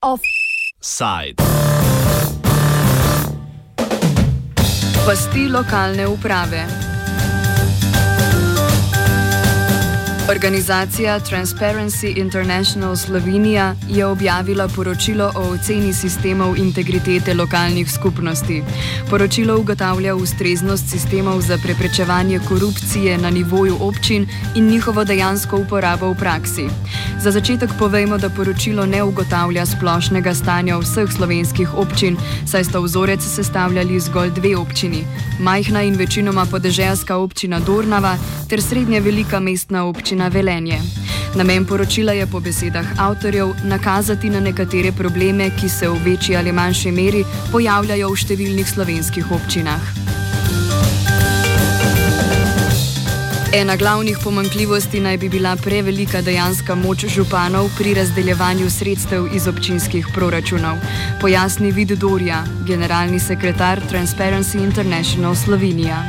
Offside. Pasti lokalne uprave. Organizacija Transparency International Slovenija je objavila poročilo o oceni sistemov integritete lokalnih skupnosti. Poročilo ugotavlja ustreznost sistemov za preprečevanje korupcije na nivoju občin in njihovo dejansko uporabo v praksi. Za začetek povejmo, da poročilo ne ugotavlja splošnega stanja vseh slovenskih občin, saj sta vzorec sestavljali zgolj dve občini: majhna in večinoma podeželska občina Dornava ter srednje velika mestna občina na velenje. Namen poročila je po besedah avtorjev nakazati na nekatere probleme, ki se v večji ali manjši meri pojavljajo v številnih slovenskih občinah. Ena glavnih pomankljivosti naj bi bila prevelika dejanska moč županov pri razdeljevanju sredstev iz občinskih proračunov, pojasni Vid Dorja, generalni sekretar Transparency International Slovenija.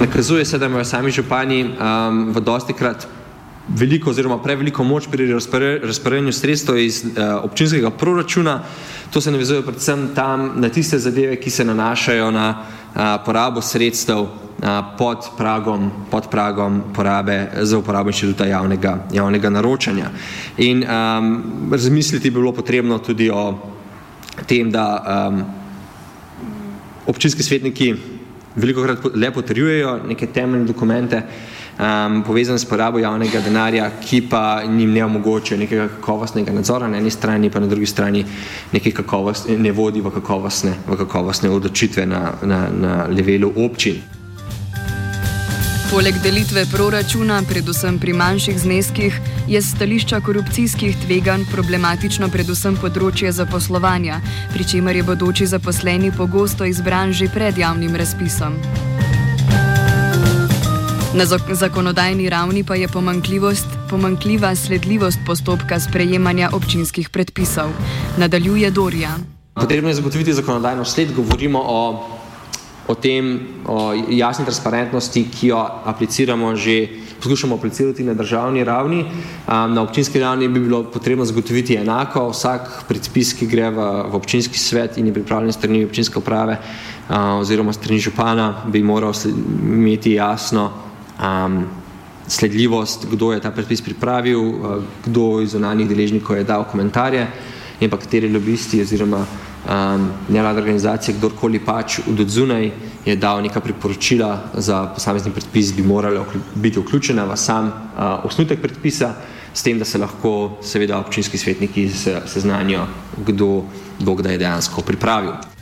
Nakazuje se, da imajo sami župani um, v dosti krat veliko oziroma preveliko moč pri razporejanju sredstev iz uh, občinskega proračuna. To se navezuje predvsem tam na tiste zadeve, ki se nanašajo na uh, porabo sredstev uh, pod, pragom, pod pragom porabe za uporabo inštituta javnega, javnega naročanja. In um, razmisliti bi bilo potrebno tudi o tem, da um, občinski svetniki veliko krat le potrjujejo neke temeljne dokumente, um, povezane s porabo javnega denarja, ki pa njim ne omogočajo nekega kakovostnega nadzora na eni strani, pa na drugi strani kakovost, ne vodi v kakovostne, v kakovostne odločitve na, na, na levelu občin. Poleg delitve proračuna, predvsem pri manjših zneskih, je z stališča korupcijskih tveganj problematično predvsem področje zaposlovanja, pri čemer je bodoči zaposleni pogosto izbran že pred javnim razpisom. Na zakonodajni ravni pa je pomankljiva sledljivost postopka sprejemanja občinskih predpisov. Nadaljuje Dorja. Potrebno je zagotoviti zakonodajno sled, govorimo o, o tem, o jasni transparentnosti, ki jo apliciramo že, poskušamo aplicirati na državni ravni. Na občinski ravni bi bilo potrebno zagotoviti enako, vsak predpis, ki gre v, v občinski svet in je pripravljen strani občinske uprave oziroma strani župana, bi moral imeti jasno um, sledljivost, kdo je ta predpis pripravil, uh, kdo iz zunanjih deležnikov je dal komentarje in pa kateri lobisti oziroma um, nevladne organizacije, kdorkoli pač od odzunaj je dal neka priporočila za posamezni predpis, bi morala biti vključena v sam uh, osnutek predpisa, s tem, da se lahko seveda občinski svetniki seznanijo, kdo, kdo kdaj dejansko pripravil.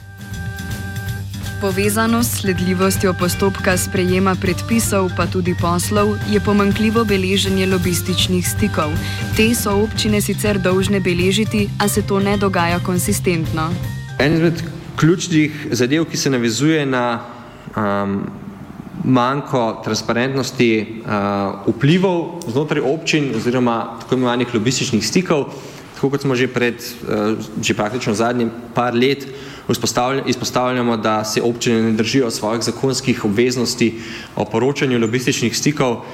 Povezano s sledljivostjo postopka sprejema predpisov, pa tudi poslov, je pomankljivo beleženje lobističnih stikov. Te so občine sicer dolžne beležiti, a se to ne dogaja konsistentno. En izmed ključnih zadev, ki se navezuje na um, manjko transparentnosti uh, vplivov znotraj občin oziroma tako imenovanih lobističnih stikov, tako kot smo že pred, uh, že praktično zadnjim par let, izpostavljamo, da se občine ne držijo svojih zakonskih obveznosti o poročanju lobističnih stikov.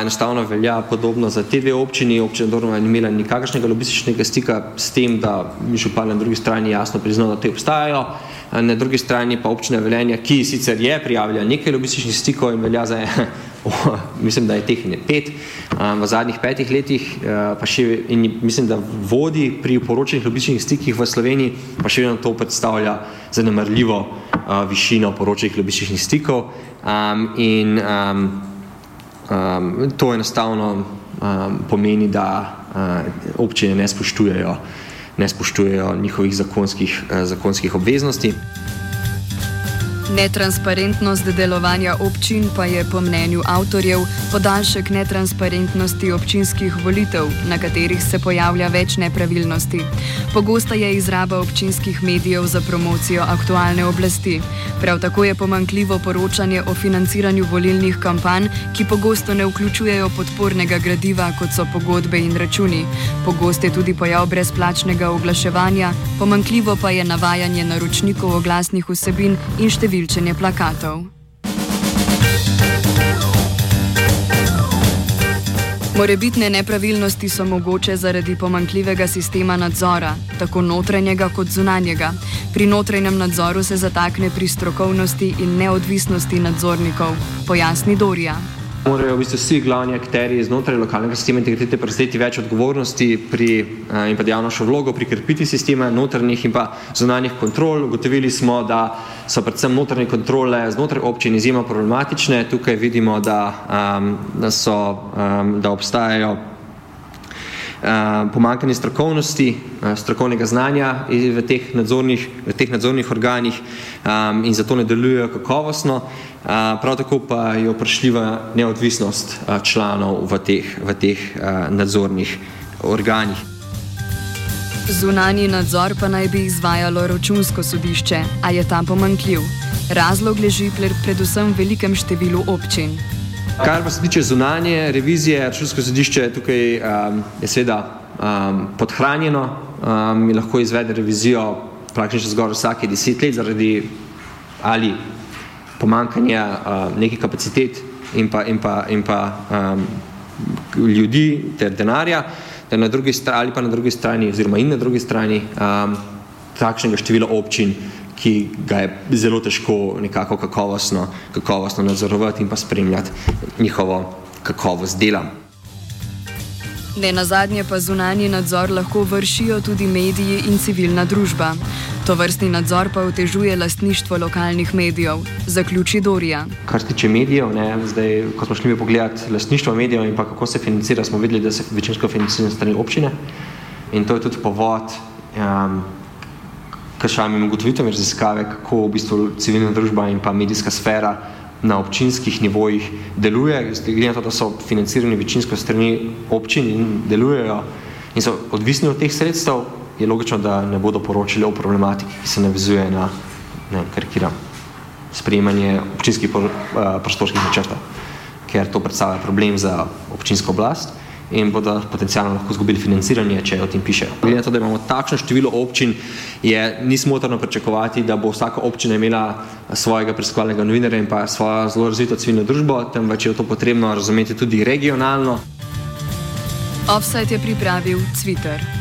Enostavno velja podobno za te dve občini. Občina Dornova ni imela nikakršnega lobističnega stika s tem, da župan na drugi strani jasno priznal, da te obstajajo. Na drugi strani pa občina Velenja, ki sicer je prijavila nekaj lobističnih stikov in velja za mislim, da je teh ne pet, v zadnjih petih letih, pa še in mislim, da vodi pri poročenih lobističnih stikih v Sloveniji, pa še vedno to predstavlja zanemrljivo višino poročenih lobističnih stikov in to enostavno pomeni, da občine ne spoštujejo, ne spoštujejo njihovih zakonskih, zakonskih obveznosti. Netransparentnost delovanja občin pa je po mnenju avtorjev podaljšek netransparentnosti občinskih volitev, na katerih se pojavlja več nepravilnosti. Pogosta je izraba občinskih medijev za promocijo aktualne oblasti. Prav tako je pomankljivo poročanje o financiranju volilnih kampanj, ki pogosto ne vključujejo podpornega gradiva, kot so pogodbe in računi. Pogost je tudi pojav brezplačnega oglaševanja, pomankljivo pa je navajanje naročnikov oglasnih vsebin in številčenje plakatov. Morebitne nepravilnosti so mogoče zaradi pomankljivega sistema nadzora, tako notranjega kot zunanjega. Pri notranjem nadzoru se zatakne pri strokovnosti in neodvisnosti nadzornikov, pojasni Dorija morajo v bistvu vsi glavni akteri znotraj lokalnega sistema integritete prevzeti več odgovornosti pri, eh, in pa dejavnošo vlogo pri krepiti sistema notranjih in pa zunanjih kontrol. Ugotovili smo, da so predvsem notranje kontrole znotraj občin izjemno problematične. Tukaj vidimo, da, um, da, so, um, da obstajajo Eh, pomankanje strokovnosti, eh, strokovnega znanja v teh nadzornih, v teh nadzornih organih um, in zato ne delujejo kakovostno, uh, prav tako pa je vprašljiva neodvisnost uh, članov v teh, v teh uh, nadzornih organih. Zunani nadzor pa naj bi izvajalo računsko sodišče, a je tam pomankljiv. Razlog leži predvsem v velikem številu občin. Kar pa se tiče zunanje revizije, računsko sodišče je tukaj um, je seveda um, podhranjeno um, in lahko izvede revizijo praktično zgolj vsake deset let zaradi ali pomankanja um, nekih kapacitet in pa, in pa, in pa um, ljudi ter denarja, ter na drugi strani ali pa na drugi strani oziroma in na drugi strani um, takšnega števila občin, ki ga je zelo težko nekako kakovostno, kakovostno nadzorovati in pa spremljati njihovo kakovost dela. Ne na zadnje pa zunanji nadzor lahko vršijo tudi mediji in civilna družba. To vrstni nadzor pa otežuje lastništvo lokalnih medijev, zaključi Dorija. Kar se tiče medijev, ne, zdaj, ko smo šli pogledati lastništvo medijev in pa kako se financira, smo videli, da se večinsko financira strani občine in to je tudi povod. Um, kašami ugotovitvami raziskave, kako v bistvu civilna družba in pa medijska sfera na občinskih nivojih deluje, glede na to, da so financirani večinsko strani občin in delujejo in so odvisni od teh sredstev, je logično, da ne bodo poročali o problematiki, ki se navezuje na, ne karikiram, sprejemanje občinskih eh, prostorskih načrtov, ker to predstavlja problem za občinsko oblast in bodo potencialno lahko izgubili financiranje, če o tem pišejo. Glede na to, da imamo takšno število občin, je nismotrno pričakovati, da bo vsaka občina imela svojega preiskovalnega novinarja in pa svojo zelo razvito civilno družbo, temveč je to potrebno razumeti tudi regionalno. Offset je pripravil Twitter.